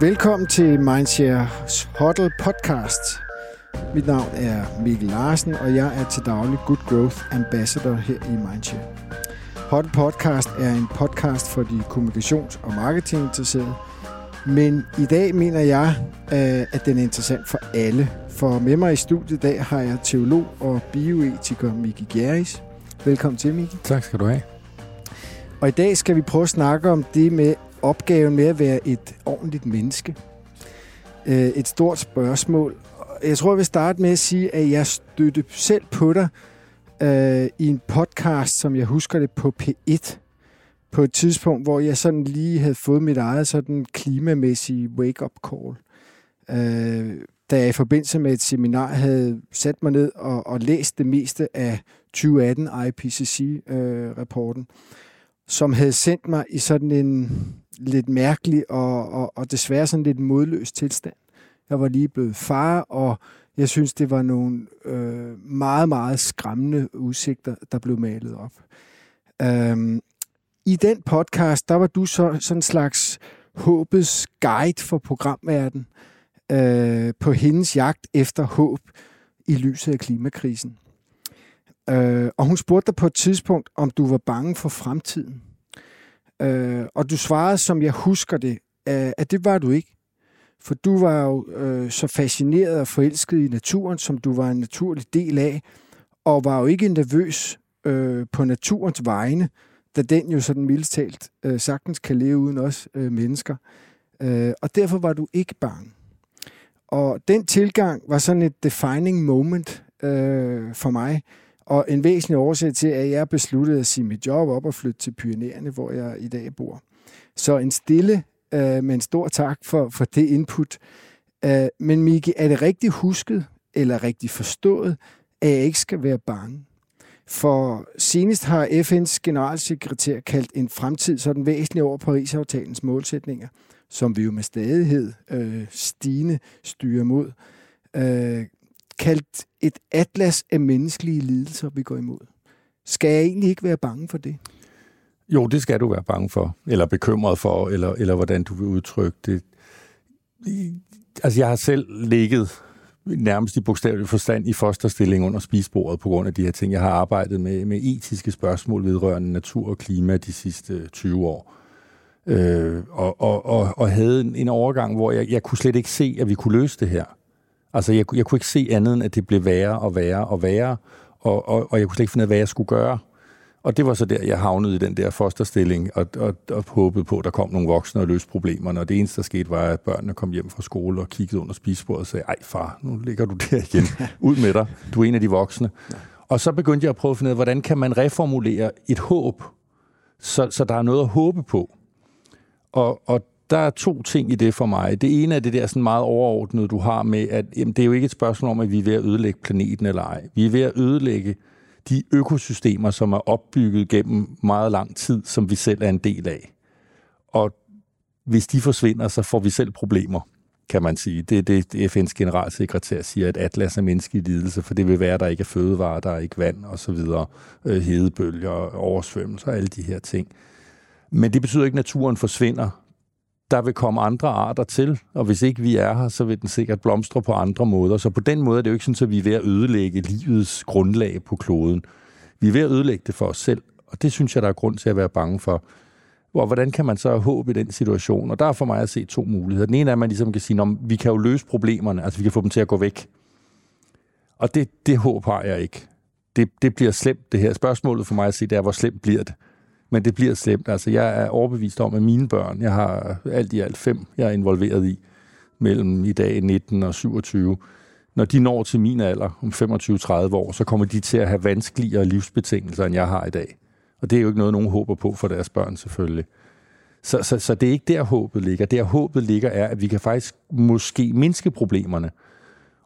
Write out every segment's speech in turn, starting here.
Velkommen til Mindshare Huddle podcast. Mit navn er Mikkel Larsen, og jeg er til daglig Good Growth Ambassador her i Mindshare. Huddle podcast er en podcast for de kommunikations- og marketinginteresserede, men i dag mener jeg, øh, at den er interessant for alle. For med mig i studiet i dag har jeg teolog og bioetiker Miki Gjerris. Velkommen til, Miki. Tak skal du have. Og i dag skal vi prøve at snakke om det med opgaven med at være et ordentligt menneske. Øh, et stort spørgsmål. Jeg tror, jeg vil starte med at sige, at jeg støtte selv på dig øh, i en podcast, som jeg husker det på P1, på et tidspunkt, hvor jeg sådan lige havde fået mit eget sådan klimamæssige wake-up call. Øh, da jeg i forbindelse med et seminar havde sat mig ned og, og læst det meste af 2018 IPCC-rapporten, øh, som havde sendt mig i sådan en lidt mærkelig og, og, og desværre sådan lidt modløs tilstand. Jeg var lige blevet far, og jeg synes, det var nogle øh, meget, meget skræmmende udsigter, der blev malet op. Øhm, I den podcast, der var du så sådan en slags håbets guide for programverden øh, på hendes jagt efter håb i lyset af klimakrisen. Øh, og hun spurgte dig på et tidspunkt, om du var bange for fremtiden. Øh, og du svarede, som jeg husker det, øh, at det var du ikke. For du var jo øh, så fascineret og forelsket i naturen, som du var en naturlig del af, og var jo ikke nervøs øh, på naturens vegne, da den jo sådan mildest talt øh, sagtens kan leve uden os øh, mennesker. Øh, og derfor var du ikke bange. Og den tilgang var sådan et defining moment øh, for mig, og en væsentlig årsag til, at jeg besluttede at sige mit job op og flytte til Pyreneerne, hvor jeg i dag bor. Så en stille, øh, men stor tak for, for det input. Øh, men Miki, er det rigtig husket, eller rigtig forstået, at jeg ikke skal være bange? For senest har FN's generalsekretær kaldt en fremtid sådan væsentlig over Paris-aftalens målsætninger, som vi jo med stadighed øh, stigende styrer mod. Øh, kaldt et atlas af menneskelige lidelser, vi går imod. Skal jeg egentlig ikke være bange for det? Jo, det skal du være bange for, eller bekymret for, eller, eller hvordan du vil udtrykke det. Altså, jeg har selv ligget nærmest i bogstavelig forstand i fosterstilling under spisbordet på grund af de her ting. Jeg har arbejdet med, med etiske spørgsmål vedrørende natur og klima de sidste øh, 20 år. Øh, og, og, og, og havde en, en overgang, hvor jeg, jeg kunne slet ikke se, at vi kunne løse det her. Altså, jeg, jeg kunne ikke se andet, end at det blev værre og værre og værre, og, og, og jeg kunne slet ikke finde ud af, hvad jeg skulle gøre. Og det var så der, jeg havnede i den der fosterstilling, og, og, og håbede på, at der kom nogle voksne og løste problemerne. Og det eneste, der skete, var, at børnene kom hjem fra skole og kiggede under spisebordet og sagde, ej far, nu ligger du der igen. Ud med dig. Du er en af de voksne. Og så begyndte jeg at prøve at finde ud af, hvordan kan man reformulere et håb, så, så der er noget at håbe på. Og, og der er to ting i det for mig. Det ene er det der sådan meget overordnede, du har med, at jamen, det er jo ikke et spørgsmål om, at vi er ved at ødelægge planeten eller ej. Vi er ved at ødelægge de økosystemer, som er opbygget gennem meget lang tid, som vi selv er en del af. Og hvis de forsvinder, så får vi selv problemer, kan man sige. Det er det, FN's generalsekretær siger, at atlas er menneskelig lidelse, for det vil være, at der ikke er fødevarer, der er ikke vand osv., øh, hedebølger, oversvømmelser og alle de her ting. Men det betyder ikke, at naturen forsvinder der vil komme andre arter til, og hvis ikke vi er her, så vil den sikkert blomstre på andre måder. Så på den måde er det jo ikke sådan, at vi er ved at ødelægge livets grundlag på kloden. Vi er ved at ødelægge det for os selv, og det synes jeg, der er grund til at være bange for. Og hvordan kan man så have håb i den situation? Og der er for mig at se to muligheder. Den ene er, at man ligesom kan sige, at vi kan jo løse problemerne, altså vi kan få dem til at gå væk. Og det, det håb har jeg ikke. Det, det bliver slemt, det her. Spørgsmålet for mig at se, det er, hvor slemt bliver det? Men det bliver slemt. Altså, jeg er overbevist om, at mine børn, jeg har alt i alt fem, jeg er involveret i, mellem i dag 19 og 27, når de når til min alder, om 25-30 år, så kommer de til at have vanskeligere livsbetingelser, end jeg har i dag. Og det er jo ikke noget, nogen håber på for deres børn selvfølgelig. Så, så, så det er ikke der, håbet ligger. Der håbet ligger er, at vi kan faktisk måske mindske problemerne.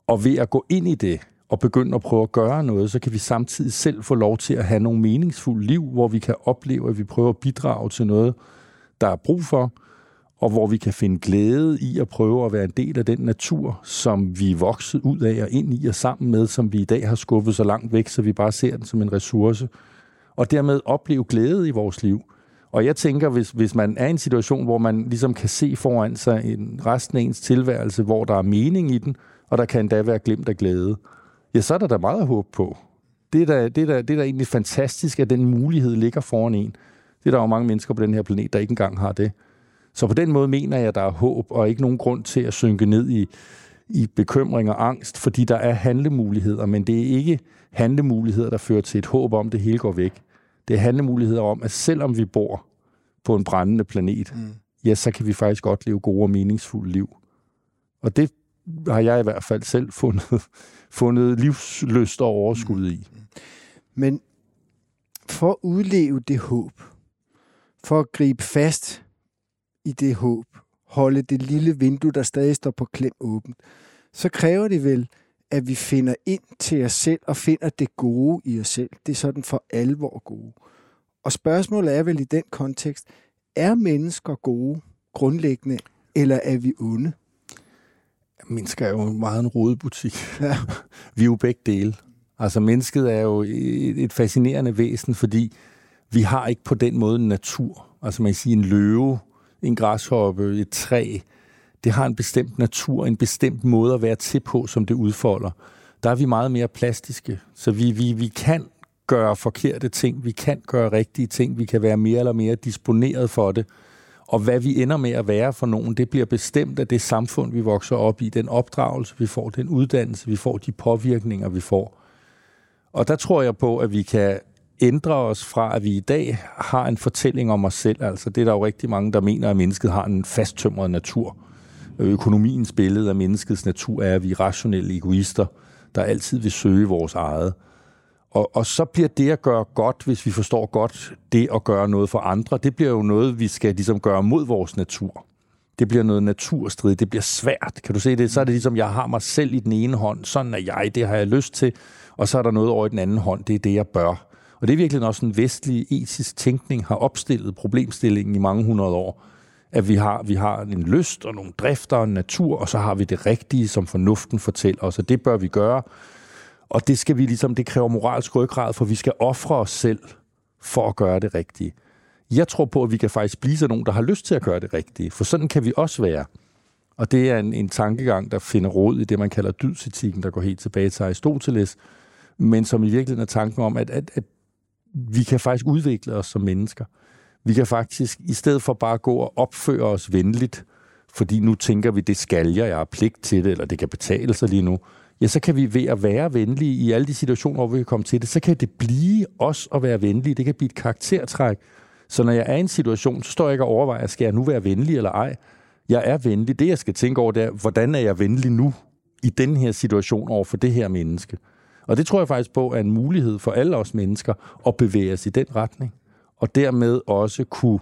Og ved at gå ind i det, og begynde at prøve at gøre noget, så kan vi samtidig selv få lov til at have nogle meningsfulde liv, hvor vi kan opleve, at vi prøver at bidrage til noget, der er brug for, og hvor vi kan finde glæde i at prøve at være en del af den natur, som vi er vokset ud af og ind i og sammen med, som vi i dag har skubbet så langt væk, så vi bare ser den som en ressource, og dermed opleve glæde i vores liv, Og jeg tænker, hvis, hvis man er i en situation, hvor man ligesom kan se foran sig en resten af ens tilværelse, hvor der er mening i den, og der kan endda være glemt af glæde, ja, så er der da meget håb på. Det er da, det er da, det er da egentlig fantastisk, at den mulighed ligger foran en. Det er der jo mange mennesker på den her planet, der ikke engang har det. Så på den måde mener jeg, at der er håb, og ikke nogen grund til at synke ned i, i bekymring og angst, fordi der er handlemuligheder, men det er ikke handlemuligheder, der fører til et håb om, at det hele går væk. Det er handlemuligheder om, at selvom vi bor på en brændende planet, mm. ja, så kan vi faktisk godt leve gode og meningsfulde liv. Og det har jeg i hvert fald selv fundet, fundet livsløst og overskud i. Men for at udleve det håb, for at gribe fast i det håb, holde det lille vindue, der stadig står på klem åbent, så kræver det vel, at vi finder ind til os selv og finder det gode i os selv. Det er sådan for alvor gode. Og spørgsmålet er vel i den kontekst, er mennesker gode grundlæggende, eller er vi onde? Mennesker er jo meget en rodebutik. Ja. vi er jo begge dele. Altså mennesket er jo et fascinerende væsen, fordi vi har ikke på den måde en natur. Altså man kan sige en løve, en græshoppe, et træ. Det har en bestemt natur, en bestemt måde at være til på, som det udfolder. Der er vi meget mere plastiske, så vi, vi, vi kan gøre forkerte ting, vi kan gøre rigtige ting, vi kan være mere eller mere disponeret for det. Og hvad vi ender med at være for nogen, det bliver bestemt af det samfund, vi vokser op i, den opdragelse, vi får, den uddannelse, vi får, de påvirkninger, vi får. Og der tror jeg på, at vi kan ændre os fra, at vi i dag har en fortælling om os selv. Altså det er der jo rigtig mange, der mener, at mennesket har en fasttømret natur. Økonomiens billede af menneskets natur er, at vi er rationelle egoister, der altid vil søge vores eget. Og, og så bliver det at gøre godt, hvis vi forstår godt det at gøre noget for andre, det bliver jo noget, vi skal ligesom gøre mod vores natur. Det bliver noget naturstrid, det bliver svært. Kan du se det? Så er det ligesom, jeg har mig selv i den ene hånd, sådan er jeg, det har jeg lyst til, og så er der noget over i den anden hånd, det er det, jeg bør. Og det er virkelig også en vestlig etisk tænkning har opstillet problemstillingen i mange hundrede år. At vi har, vi har en lyst og nogle drifter og en natur, og så har vi det rigtige, som fornuften fortæller os, og det bør vi gøre. Og det skal vi ligesom, det kræver moralsk ryggrad, for vi skal ofre os selv for at gøre det rigtige. Jeg tror på, at vi kan faktisk blive sådan nogen, der har lyst til at gøre det rigtige, for sådan kan vi også være. Og det er en, en tankegang, der finder råd i det, man kalder dydsetikken, der går helt tilbage til Aristoteles, men som i virkeligheden er tanken om, at, at, at vi kan faktisk udvikle os som mennesker. Vi kan faktisk, i stedet for bare at gå og opføre os venligt, fordi nu tænker vi, det skal jeg, jeg har pligt til det, eller det kan betale sig lige nu, ja, så kan vi ved at være venlige i alle de situationer, hvor vi kan komme til det, så kan det blive os at være venlige. Det kan blive et karaktertræk. Så når jeg er i en situation, så står jeg ikke og overvejer, skal jeg nu være venlig eller ej? Jeg er venlig. Det, jeg skal tænke over, det er, hvordan er jeg venlig nu i den her situation over for det her menneske? Og det tror jeg faktisk på er en mulighed for alle os mennesker at bevæge os i den retning. Og dermed også kunne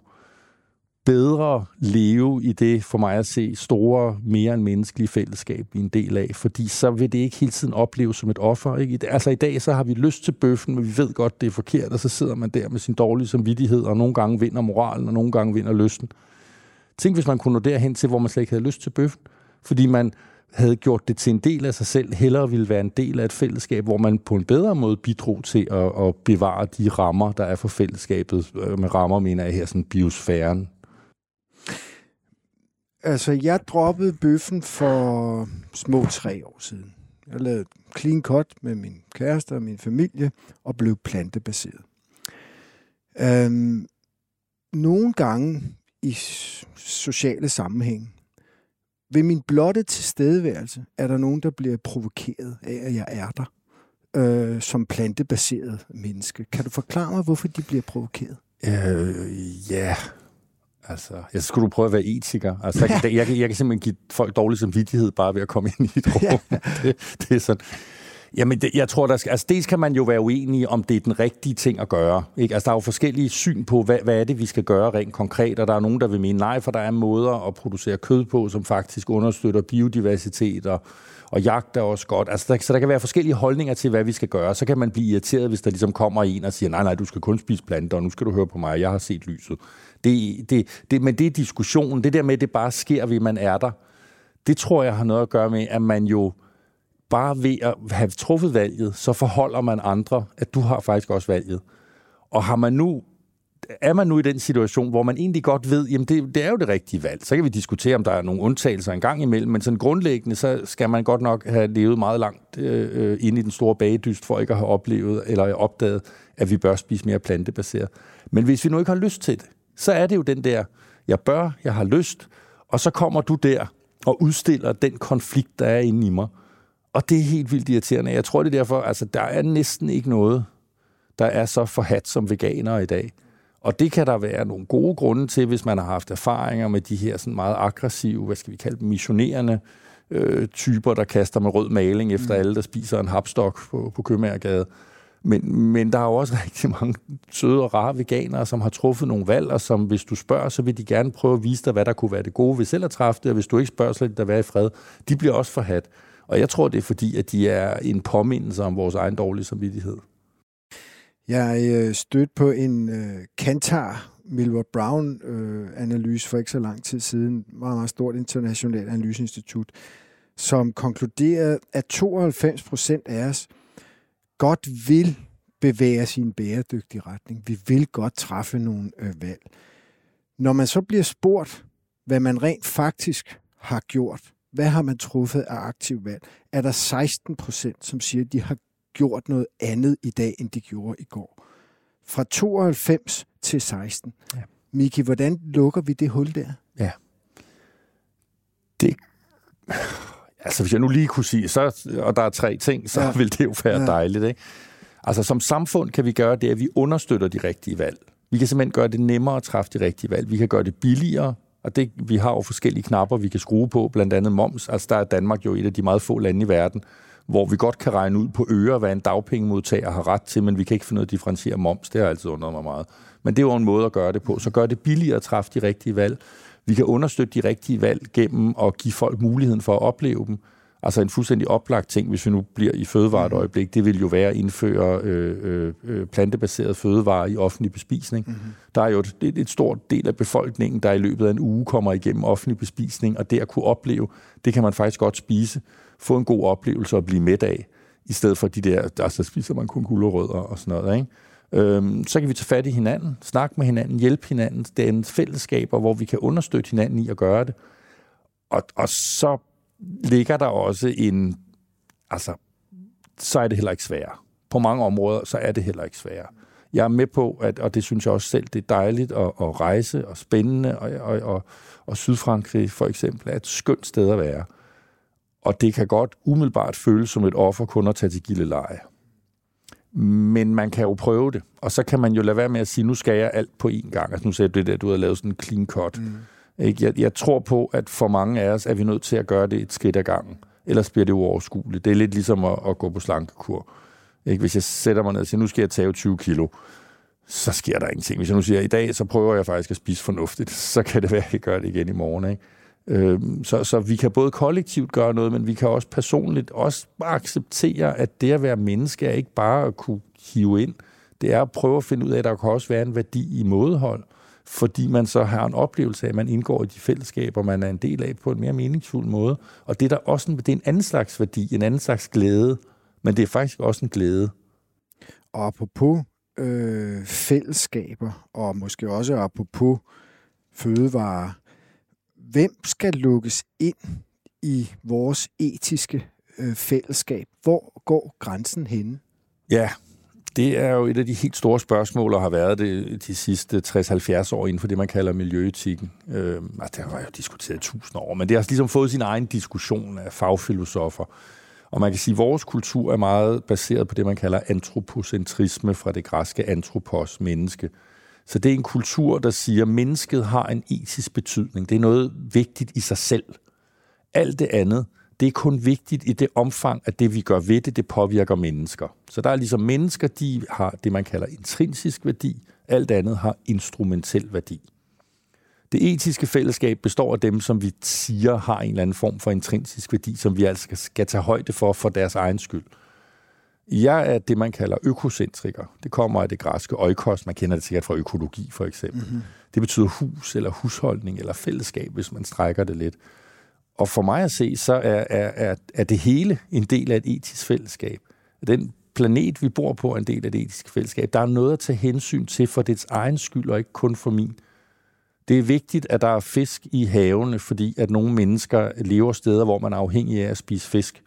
bedre leve i det, for mig at se, store, mere end menneskelige fællesskab, vi er en del af. Fordi så vil det ikke hele tiden opleves som et offer. Ikke? Altså i dag, så har vi lyst til bøffen, men vi ved godt, det er forkert, og så sidder man der med sin dårlige samvittighed, og nogle gange vinder moralen, og nogle gange vinder lysten. Tænk, hvis man kunne nå derhen til, hvor man slet ikke havde lyst til bøffen. Fordi man havde gjort det til en del af sig selv, hellere ville være en del af et fællesskab, hvor man på en bedre måde bidrog til at, at bevare de rammer, der er for fællesskabet. Øh, med rammer mener jeg her sådan biosfæren. Altså, jeg droppede bøffen for små tre år siden. Jeg lavede clean cut med min kæreste og min familie og blev plantebaseret. Øhm, nogle gange i sociale sammenhæng, ved min blotte tilstedeværelse er der nogen, der bliver provokeret af, at jeg er der øh, som plantebaseret menneske. Kan du forklare mig, hvorfor de bliver provokeret? Øh, ja, altså, jeg skulle du prøve at være etiker. Altså, jeg, jeg, jeg, jeg kan simpelthen give folk dårlig samvittighed bare ved at komme ind i et rum. Det, det er sådan. Jamen, det, jeg tror, der skal, altså dels kan man jo være uenig om det er den rigtige ting at gøre. Ikke? Altså, der er jo forskellige syn på, hvad, hvad er det, vi skal gøre rent konkret, og der er nogen, der vil mene nej, for der er måder at producere kød på, som faktisk understøtter biodiversitet, og, og jagt er også godt. Altså, der, så der kan være forskellige holdninger til, hvad vi skal gøre. Så kan man blive irriteret, hvis der ligesom kommer en og siger, nej, nej, du skal kun spise planter, og nu skal du høre på mig, jeg har set lyset. Det, det, det, men det er diskussionen. Det der med, at det bare sker ved, man er der, det tror jeg har noget at gøre med, at man jo bare ved at have truffet valget, så forholder man andre, at du har faktisk også valget. Og har man nu er man nu i den situation, hvor man egentlig godt ved, jamen det, det er jo det rigtige valg. Så kan vi diskutere, om der er nogle undtagelser en gang imellem, men sådan grundlæggende, så skal man godt nok have levet meget langt øh, inde ind i den store bagedyst, for ikke at have oplevet eller opdaget, at vi bør spise mere plantebaseret. Men hvis vi nu ikke har lyst til det, så er det jo den der, jeg bør, jeg har lyst, og så kommer du der og udstiller den konflikt, der er inde i mig. Og det er helt vildt irriterende. Jeg tror, det er derfor, altså der er næsten ikke noget, der er så forhat som veganere i dag. Og det kan der være nogle gode grunde til, hvis man har haft erfaringer med de her sådan meget aggressive, hvad skal vi kalde dem, missionerende øh, typer, der kaster med rød maling efter mm. alle, der spiser en hapstok på, på Købmagergade. Men, men der er jo også rigtig mange søde og rare veganere, som har truffet nogle valg, og som hvis du spørger, så vil de gerne prøve at vise dig, hvad der kunne være det gode ved selv at træffe det, og hvis du ikke spørger, så lader det være i fred. De bliver også forhat. Og jeg tror, det er fordi, at de er en påmindelse om vores egen dårlige samvittighed. Jeg øh, stødte på en øh, Kantar Milward Brown øh, analyse for ikke så lang tid siden, meget, meget stort internationalt analyseinstitut, som konkluderede, at 92 procent af os godt vil bevæge os i en bæredygtig retning. Vi vil godt træffe nogle øh, valg. Når man så bliver spurgt, hvad man rent faktisk har gjort, hvad har man truffet af aktiv valg, er der 16 procent, som siger, at de har gjort noget andet i dag, end de gjorde i går. Fra 92 til 16. Ja. Miki, hvordan lukker vi det hul der? Ja. Det... Altså, hvis jeg nu lige kunne sige, så, og der er tre ting, så ja. vil det jo være ja. dejligt, ikke? Altså, som samfund kan vi gøre det, at vi understøtter de rigtige valg. Vi kan simpelthen gøre det nemmere at træffe de rigtige valg. Vi kan gøre det billigere, og det, vi har jo forskellige knapper, vi kan skrue på, blandt andet moms. Altså, der er Danmark jo et af de meget få lande i verden, hvor vi godt kan regne ud på øre, hvad en dagpengemodtager har ret til, men vi kan ikke finde noget at differentiere moms. Det har altid undret mig meget. Men det er jo en måde at gøre det på. Så gør det billigere at træffe de rigtige valg. Vi kan understøtte de rigtige valg gennem at give folk muligheden for at opleve dem. Altså en fuldstændig oplagt ting, hvis vi nu bliver i fødevare øjeblik, det vil jo være at indføre øh, øh, øh plantebaseret fødevare i offentlig bespisning. Mm-hmm. Der er jo et, et, et stort del af befolkningen, der i løbet af en uge kommer igennem offentlig bespisning, og det at kunne opleve, det kan man faktisk godt spise få en god oplevelse og blive midt af, i stedet for de der, der så spiser man kun gulerødder og sådan noget. Ikke? Øhm, så kan vi tage fat i hinanden, snakke med hinanden, hjælpe hinanden. Det er en fællesskaber, hvor vi kan understøtte hinanden i at gøre det. Og, og så ligger der også en... Altså, så er det heller ikke sværere. På mange områder, så er det heller ikke sværere. Jeg er med på, at, og det synes jeg også selv, det er dejligt at, at rejse og spændende, og, og, og, og Sydfrankrig for eksempel er et skønt sted at være. Og det kan godt umiddelbart føles som et offer kun at tage til Gilleleje. Men man kan jo prøve det, og så kan man jo lade være med at sige, nu skal jeg alt på én gang. Altså nu sagde du det der, du har lavet sådan en clean cut. Mm. Ikke? Jeg, jeg tror på, at for mange af os er vi nødt til at gøre det et skridt ad gangen. Ellers bliver det uoverskueligt. Det er lidt ligesom at, at gå på slankekur. Ikke? Hvis jeg sætter mig ned og siger, nu skal jeg tage 20 kilo, så sker der ingenting. Hvis jeg nu siger, i dag, så prøver jeg faktisk at spise fornuftigt, så kan det være, at jeg gør det igen i morgen. Ikke? Øhm, så, så vi kan både kollektivt gøre noget, men vi kan også personligt også bare acceptere, at det at være menneske er ikke bare at kunne hive ind. Det er at prøve at finde ud af, at der kan også være en værdi i mådehold, fordi man så har en oplevelse af, at man indgår i de fællesskaber, man er en del af på en mere meningsfuld måde. Og det er der også en, det er en anden slags værdi, en anden slags glæde, men det er faktisk også en glæde. Og apropos øh, fællesskaber, og måske også apropos fødevarer, hvem skal lukkes ind i vores etiske øh, fællesskab? Hvor går grænsen henne? Ja, det er jo et af de helt store spørgsmål, og har været det de sidste 60-70 år inden for det, man kalder miljøetikken. Øh, altså, det har jo diskuteret tusind år, men det har altså ligesom fået sin egen diskussion af fagfilosofer. Og man kan sige, at vores kultur er meget baseret på det, man kalder antropocentrisme fra det græske antropos, menneske. Så det er en kultur, der siger, at mennesket har en etisk betydning. Det er noget vigtigt i sig selv. Alt det andet, det er kun vigtigt i det omfang, at det vi gør ved det, det påvirker mennesker. Så der er ligesom mennesker, de har det, man kalder intrinsisk værdi. Alt andet har instrumentel værdi. Det etiske fællesskab består af dem, som vi siger har en eller anden form for intrinsisk værdi, som vi altså skal tage højde for for deres egen skyld. Jeg er det, man kalder økocentriker. Det kommer af det græske oikos. Man kender det sikkert fra økologi, for eksempel. Mm-hmm. Det betyder hus, eller husholdning, eller fællesskab, hvis man strækker det lidt. Og for mig at se, så er, er, er, er det hele en del af et etisk fællesskab. Den planet, vi bor på, er en del af det etiske fællesskab. Der er noget at tage hensyn til for dets egen skyld, og ikke kun for min. Det er vigtigt, at der er fisk i havene, fordi at nogle mennesker lever steder, hvor man er afhængig af at spise fisk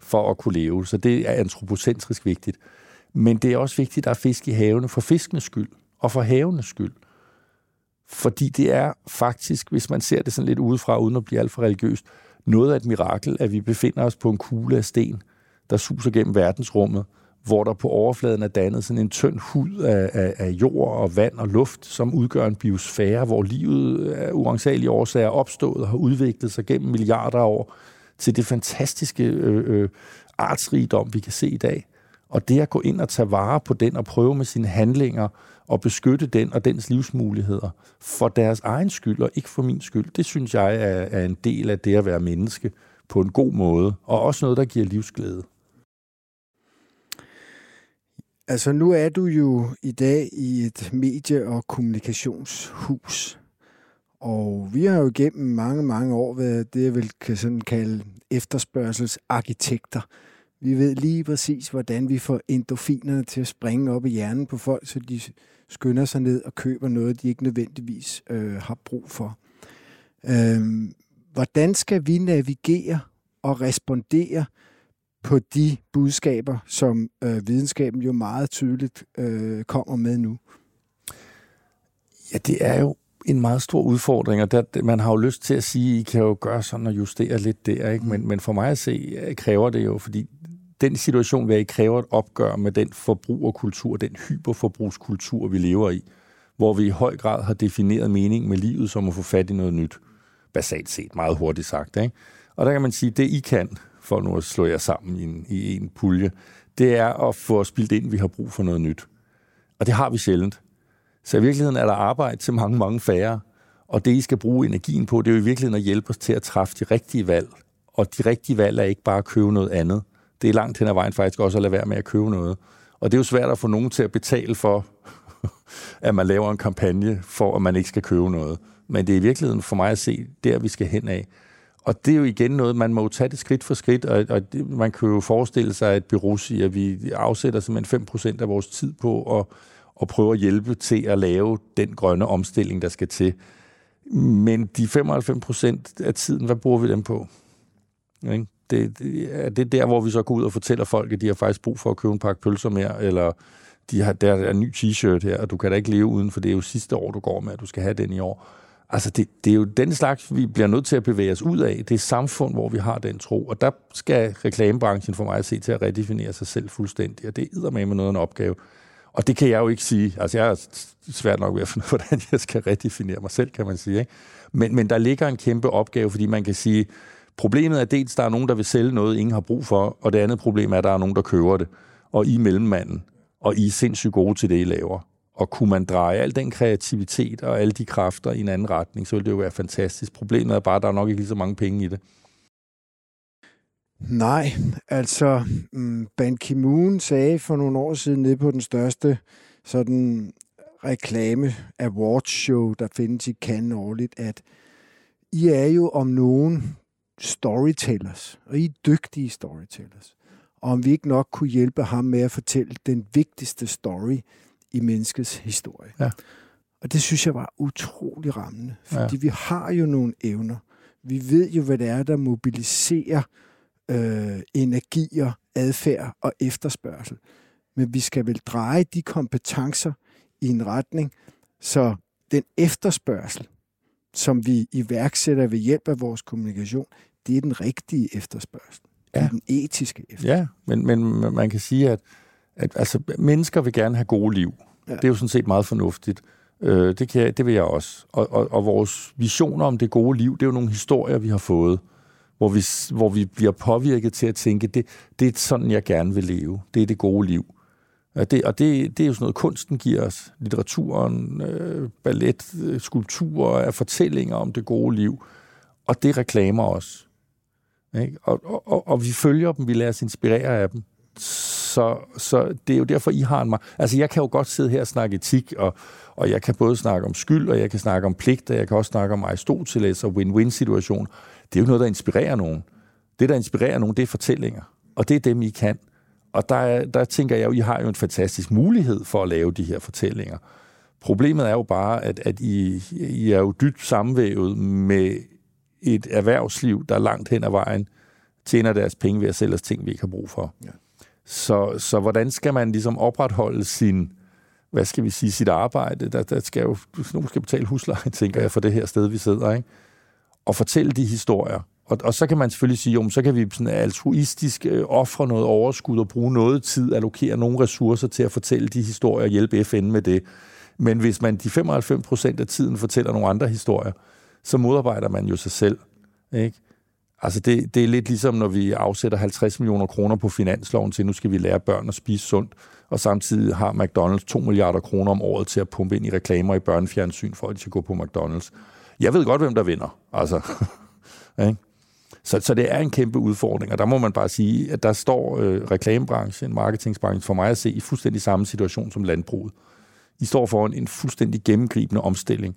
for at kunne leve. Så det er antropocentrisk vigtigt. Men det er også vigtigt, at der er fisk i havene for fiskenes skyld og for havenes skyld. Fordi det er faktisk, hvis man ser det sådan lidt udefra, uden at blive alt for religiøst, noget af et mirakel, at vi befinder os på en kugle af sten, der suser gennem verdensrummet, hvor der på overfladen er dannet sådan en tynd hud af, af, af jord og vand og luft, som udgør en biosfære, hvor livet af uansagelige årsager er opstået og har udviklet sig gennem milliarder af år til det fantastiske øh, øh, artsrigdom, vi kan se i dag. Og det at gå ind og tage vare på den og prøve med sine handlinger og beskytte den og dens livsmuligheder for deres egen skyld og ikke for min skyld, det synes jeg er, er en del af det at være menneske på en god måde, og også noget, der giver livsglæde. Altså nu er du jo i dag i et medie- og kommunikationshus. Og vi har jo gennem mange, mange år været det, jeg vil kan sådan kalde efterspørgselsarkitekter. Vi ved lige præcis, hvordan vi får endofinerne til at springe op i hjernen på folk, så de skynder sig ned og køber noget, de ikke nødvendigvis øh, har brug for. Øh, hvordan skal vi navigere og respondere på de budskaber, som øh, videnskaben jo meget tydeligt øh, kommer med nu? Ja, det er jo en meget stor udfordring, og der, man har jo lyst til at sige, at I kan jo gøre sådan og justere lidt der, ikke? Men, men for mig at se, øh, kræver det jo, fordi den situation, vi er i, kræver et opgør med den forbrugerkultur, den hyperforbrugskultur, vi lever i, hvor vi i høj grad har defineret mening med livet som at få fat i noget nyt. Basalt set, meget hurtigt sagt. Ikke? Og der kan man sige, at det I kan, for nu at slå jer sammen i en, i en pulje, det er at få spildt ind, at vi har brug for noget nyt. Og det har vi sjældent. Så i virkeligheden er der arbejde til mange, mange færre. Og det, I skal bruge energien på, det er jo i virkeligheden at hjælpe os til at træffe de rigtige valg. Og de rigtige valg er ikke bare at købe noget andet. Det er langt hen ad vejen faktisk også at lade være med at købe noget. Og det er jo svært at få nogen til at betale for, at man laver en kampagne for, at man ikke skal købe noget. Men det er i virkeligheden for mig at se, der vi skal hen af. Og det er jo igen noget, man må tage det skridt for skridt, og, og det, man kan jo forestille sig, at Bureau siger, at vi afsætter simpelthen 5% af vores tid på at, at prøve at hjælpe til at lave den grønne omstilling, der skal til. Men de 95% af tiden, hvad bruger vi dem på? Ikke? Det, det, er det der, hvor vi så går ud og fortæller folk, at de har faktisk brug for at købe en pakke pølser mere, eller de har, der er en ny t-shirt her, og du kan da ikke leve uden, for det er jo sidste år, du går med, at du skal have den i år. Altså, det, det er jo den slags, vi bliver nødt til at bevæge os ud af. Det er samfund, hvor vi har den tro. Og der skal reklamebranchen for mig at se til at redefinere sig selv fuldstændig. Og det er med med noget en opgave. Og det kan jeg jo ikke sige. Altså, jeg er svært nok ved at finde hvordan jeg skal redefinere mig selv, kan man sige. Ikke? Men, men der ligger en kæmpe opgave, fordi man kan sige, problemet er dels, der er nogen, der vil sælge noget, ingen har brug for, og det andet problem er, at der er nogen, der køber det. Og I mellemmanden, og I er sindssygt gode til det, I laver. Og kunne man dreje al den kreativitet og alle de kræfter i en anden retning, så ville det jo være fantastisk. Problemet er bare, at der er nok ikke lige så mange penge i det. Nej, altså mm, Ban Ki-moon sagde for nogle år siden nede på den største sådan reklame awards show, der findes i Cannes årligt, at I er jo om nogen storytellers, og I er dygtige storytellers. Og om vi ikke nok kunne hjælpe ham med at fortælle den vigtigste story i menneskets historie. Ja. Og det synes jeg var utrolig rammende, fordi ja. vi har jo nogle evner. Vi ved jo, hvad det er, der mobiliserer øh, energier, adfærd og efterspørgsel. Men vi skal vel dreje de kompetencer i en retning, så den efterspørgsel, som vi iværksætter ved hjælp af vores kommunikation, det er den rigtige efterspørgsel. Ja. Det er den etiske efterspørgsel. Ja, men, men man kan sige, at, at altså, mennesker vil gerne have gode liv. Ja. Det er jo sådan set meget fornuftigt. Øh, det, kan jeg, det vil jeg også. Og, og, og vores visioner om det gode liv, det er jo nogle historier, vi har fået, hvor vi, hvor vi bliver påvirket til at tænke, det, det er sådan, jeg gerne vil leve. Det er det gode liv. Og det, og det, det er jo sådan noget, kunsten giver os. Litteraturen, øh, ballet, øh, skulpturer, fortællinger om det gode liv. Og det reklamer os. Ikke? Og, og, og vi følger dem, vi lader os inspirere af dem. Så, så det er jo derfor, I har en... Altså, jeg kan jo godt sidde her og snakke etik, og, og jeg kan både snakke om skyld, og jeg kan snakke om pligt, og jeg kan også snakke om Aristoteles og win-win-situation. Det er jo noget, der inspirerer nogen. Det, der inspirerer nogen, det er fortællinger. Og det er dem, I kan. og der, der tænker jeg jo, I har jo en fantastisk mulighed for at lave de her fortællinger. Problemet er jo bare, at, at I, I er jo dybt sammenvævet med et erhvervsliv, der langt hen ad vejen tjener deres penge ved at sælge os ting, vi ikke har brug for. Ja. Så, så hvordan skal man ligesom opretholde sin, hvad skal vi sige, sit arbejde? Der, der skal jo, nogen skal betale husleje, tænker jeg, for det her sted, vi sidder, ikke? Og fortælle de historier. Og, og så kan man selvfølgelig sige, jo, så kan vi sådan altruistisk øh, ofre noget overskud og bruge noget tid, allokere nogle ressourcer til at fortælle de historier og hjælpe FN med det. Men hvis man de 95 procent af tiden fortæller nogle andre historier, så modarbejder man jo sig selv. Ikke? Altså det, det er lidt ligesom, når vi afsætter 50 millioner kroner på finansloven til, nu skal vi lære børn at spise sundt, og samtidig har McDonald's 2 milliarder kroner om året til at pumpe ind i reklamer i børnefjernsyn, for at de skal gå på McDonald's. Jeg ved godt, hvem der vinder. Altså, ikke? Så, så det er en kæmpe udfordring, og der må man bare sige, at der står øh, reklamebranchen, marketingsbranchen for mig at se i fuldstændig samme situation som landbruget. I står foran en fuldstændig gennemgribende omstilling,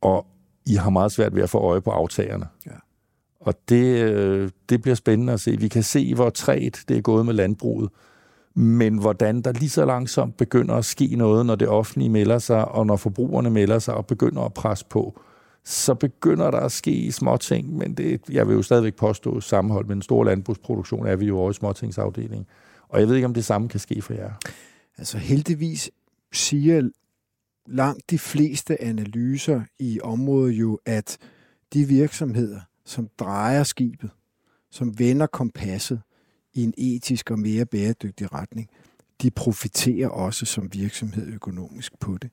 og i har meget svært ved at få øje på aftagerne. Ja. Og det, øh, det bliver spændende at se. Vi kan se, hvor træt det er gået med landbruget, men hvordan der lige så langsomt begynder at ske noget, når det offentlige melder sig, og når forbrugerne melder sig og begynder at presse på, så begynder der at ske små ting, men det, jeg vil jo stadigvæk påstå sammenhold med den store landbrugsproduktion, er vi jo også i småtingsafdelingen. Og jeg ved ikke, om det samme kan ske for jer. Altså heldigvis siger langt de fleste analyser i området jo, at de virksomheder, som drejer skibet, som vender kompasset i en etisk og mere bæredygtig retning, de profiterer også som virksomhed økonomisk på det.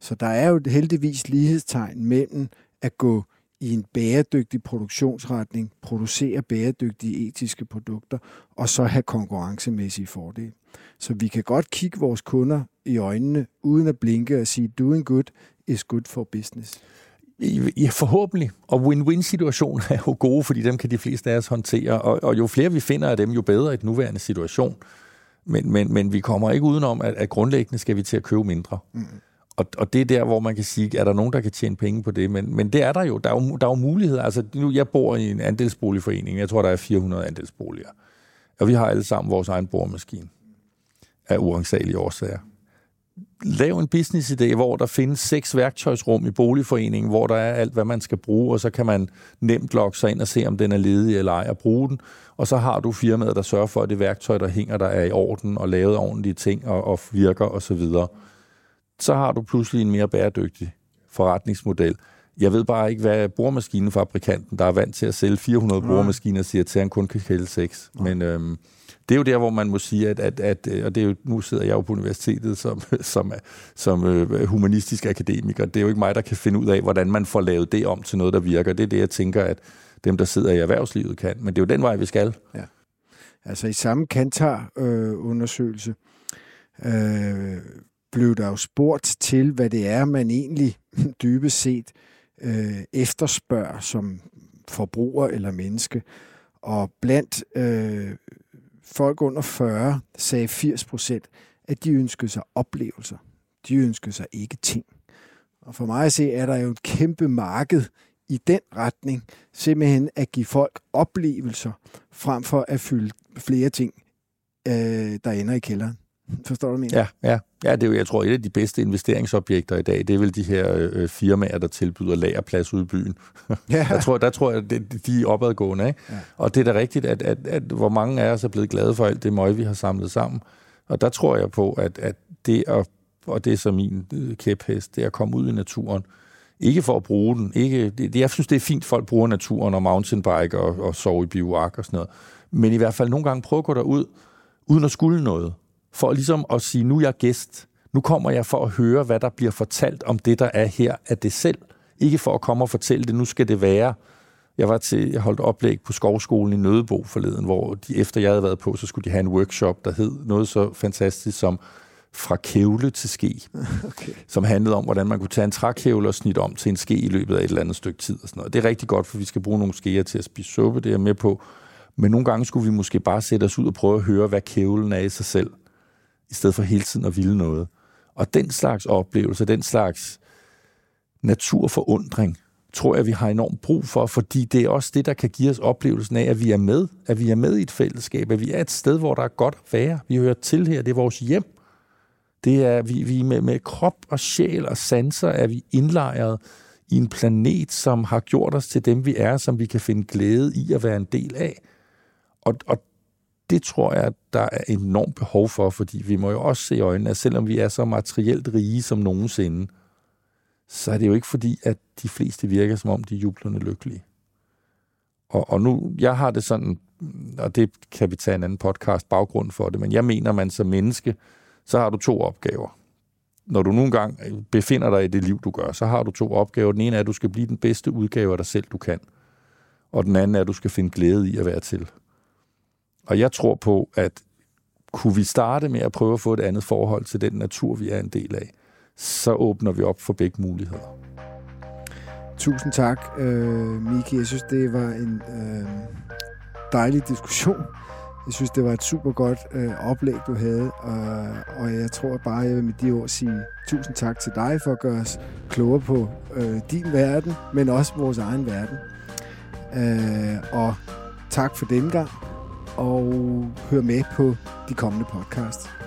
Så der er jo heldigvis lighedstegn mellem at gå i en bæredygtig produktionsretning, producere bæredygtige etiske produkter, og så have konkurrencemæssige fordele. Så vi kan godt kigge vores kunder i øjnene, uden at blinke og sige, doing good is good for business. Ja, forhåbentlig. Og win-win-situationer er jo gode, fordi dem kan de fleste af os håndtere. Og, og jo flere vi finder af dem, jo bedre i den nuværende situation. Men, men, men vi kommer ikke udenom, at, at grundlæggende skal vi til at købe mindre. Mm. Og, og det er der, hvor man kan sige, er der nogen, der kan tjene penge på det? Men, men det er der jo. Der er jo, der er jo muligheder. Altså, nu, jeg bor i en andelsboligforening. Jeg tror, der er 400 andelsboliger. Og vi har alle sammen vores egen boremaskine af uansagelige årsager. Lav en business-idé, hvor der findes seks værktøjsrum i boligforeningen, hvor der er alt, hvad man skal bruge, og så kan man nemt logge sig ind og se, om den er ledig eller ej, og bruge den. Og så har du firmaet, der sørger for, at det værktøj, der hænger der, er i orden og lavet ordentlige ting og, og virker osv. Og så videre så har du pludselig en mere bæredygtig forretningsmodel. Jeg ved bare ikke, hvad boremaskinefabrikanten, der er vant til at sælge 400 Nej. boremaskiner, siger til, at han kun kan sælge 6. Nej. Men øhm, det er jo der, hvor man må sige, at, at, at øh, og det er jo, nu sidder jeg jo på universitetet som, som, som øh, humanistisk akademiker. Det er jo ikke mig, der kan finde ud af, hvordan man får lavet det om til noget, der virker. Det er det, jeg tænker, at dem, der sidder i erhvervslivet, kan. Men det er jo den vej, vi skal. Ja. Altså i samme Kantar-undersøgelse, øh, øh, blev der jo spurgt til, hvad det er, man egentlig dybest set øh, efterspørger som forbruger eller menneske. Og blandt øh, folk under 40 sagde 80 procent, at de ønskede sig oplevelser. De ønskede sig ikke ting. Og for mig at se, er der jo et kæmpe marked i den retning, simpelthen at give folk oplevelser, frem for at fylde flere ting, øh, der ender i kælderen. Forstår du, mener? Ja, ja ja det er jo, jeg tror, et af de bedste investeringsobjekter i dag, det er vel de her øh, firmaer, der tilbyder lagerplads ude i byen. Ja. jeg tror, der tror jeg, det, de er opadgående. Ikke? Ja. Og det er da rigtigt, at, at, at, hvor mange af os er blevet glade for alt det møg, vi har samlet sammen. Og der tror jeg på, at, at det at, og det er så min øh, kæphest, det er at komme ud i naturen. Ikke for at bruge den. Ikke, det, jeg synes, det er fint, at folk bruger naturen og mountainbike og, og sove i bivak og sådan noget. Men i hvert fald nogle gange prøve at gå derud, uden at skulle noget for ligesom at sige, nu er jeg gæst. Nu kommer jeg for at høre, hvad der bliver fortalt om det, der er her af det selv. Ikke for at komme og fortælle det, nu skal det være. Jeg var til, jeg holdt oplæg på Skovskolen i Nødebo forleden, hvor de, efter jeg havde været på, så skulle de have en workshop, der hed noget så fantastisk som fra kævle til ske, okay. som handlede om, hvordan man kunne tage en trækævle og snitte om til en ske i løbet af et eller andet stykke tid. Og sådan noget. Det er rigtig godt, for vi skal bruge nogle skeer til at spise suppe, det er med på. Men nogle gange skulle vi måske bare sætte os ud og prøve at høre, hvad kævlen er i sig selv i stedet for hele tiden at ville noget. Og den slags oplevelse, den slags naturforundring, tror jeg, vi har enormt brug for, fordi det er også det, der kan give os oplevelsen af, at vi er med, at vi er med i et fællesskab, at vi er et sted, hvor der er godt at være. Vi hører til her, det er vores hjem. Det er, vi, vi med, med krop og sjæl og sanser er vi indlejret i en planet, som har gjort os til dem, vi er, som vi kan finde glæde i at være en del af. Og, og det tror jeg, der er enormt behov for, fordi vi må jo også se i øjnene, at selvom vi er så materielt rige som nogensinde, så er det jo ikke fordi, at de fleste virker som om, de er jublende lykkelige. Og, og nu, jeg har det sådan, og det kan vi tage en anden podcast baggrund for det, men jeg mener, man som menneske, så har du to opgaver. Når du nogle gange befinder dig i det liv, du gør, så har du to opgaver. Den ene er, at du skal blive den bedste udgave af dig selv, du kan. Og den anden er, at du skal finde glæde i at være til. Og jeg tror på, at kunne vi starte med at prøve at få et andet forhold til den natur, vi er en del af, så åbner vi op for begge muligheder. Tusind tak, øh, Miki. Jeg synes, det var en øh, dejlig diskussion. Jeg synes, det var et super godt øh, oplæg, du havde, og, og jeg tror bare, jeg vil med de ord sige tusind tak til dig for at gøre os klogere på øh, din verden, men også vores egen verden. Øh, og tak for denne gang, og hør med på de kommende podcasts.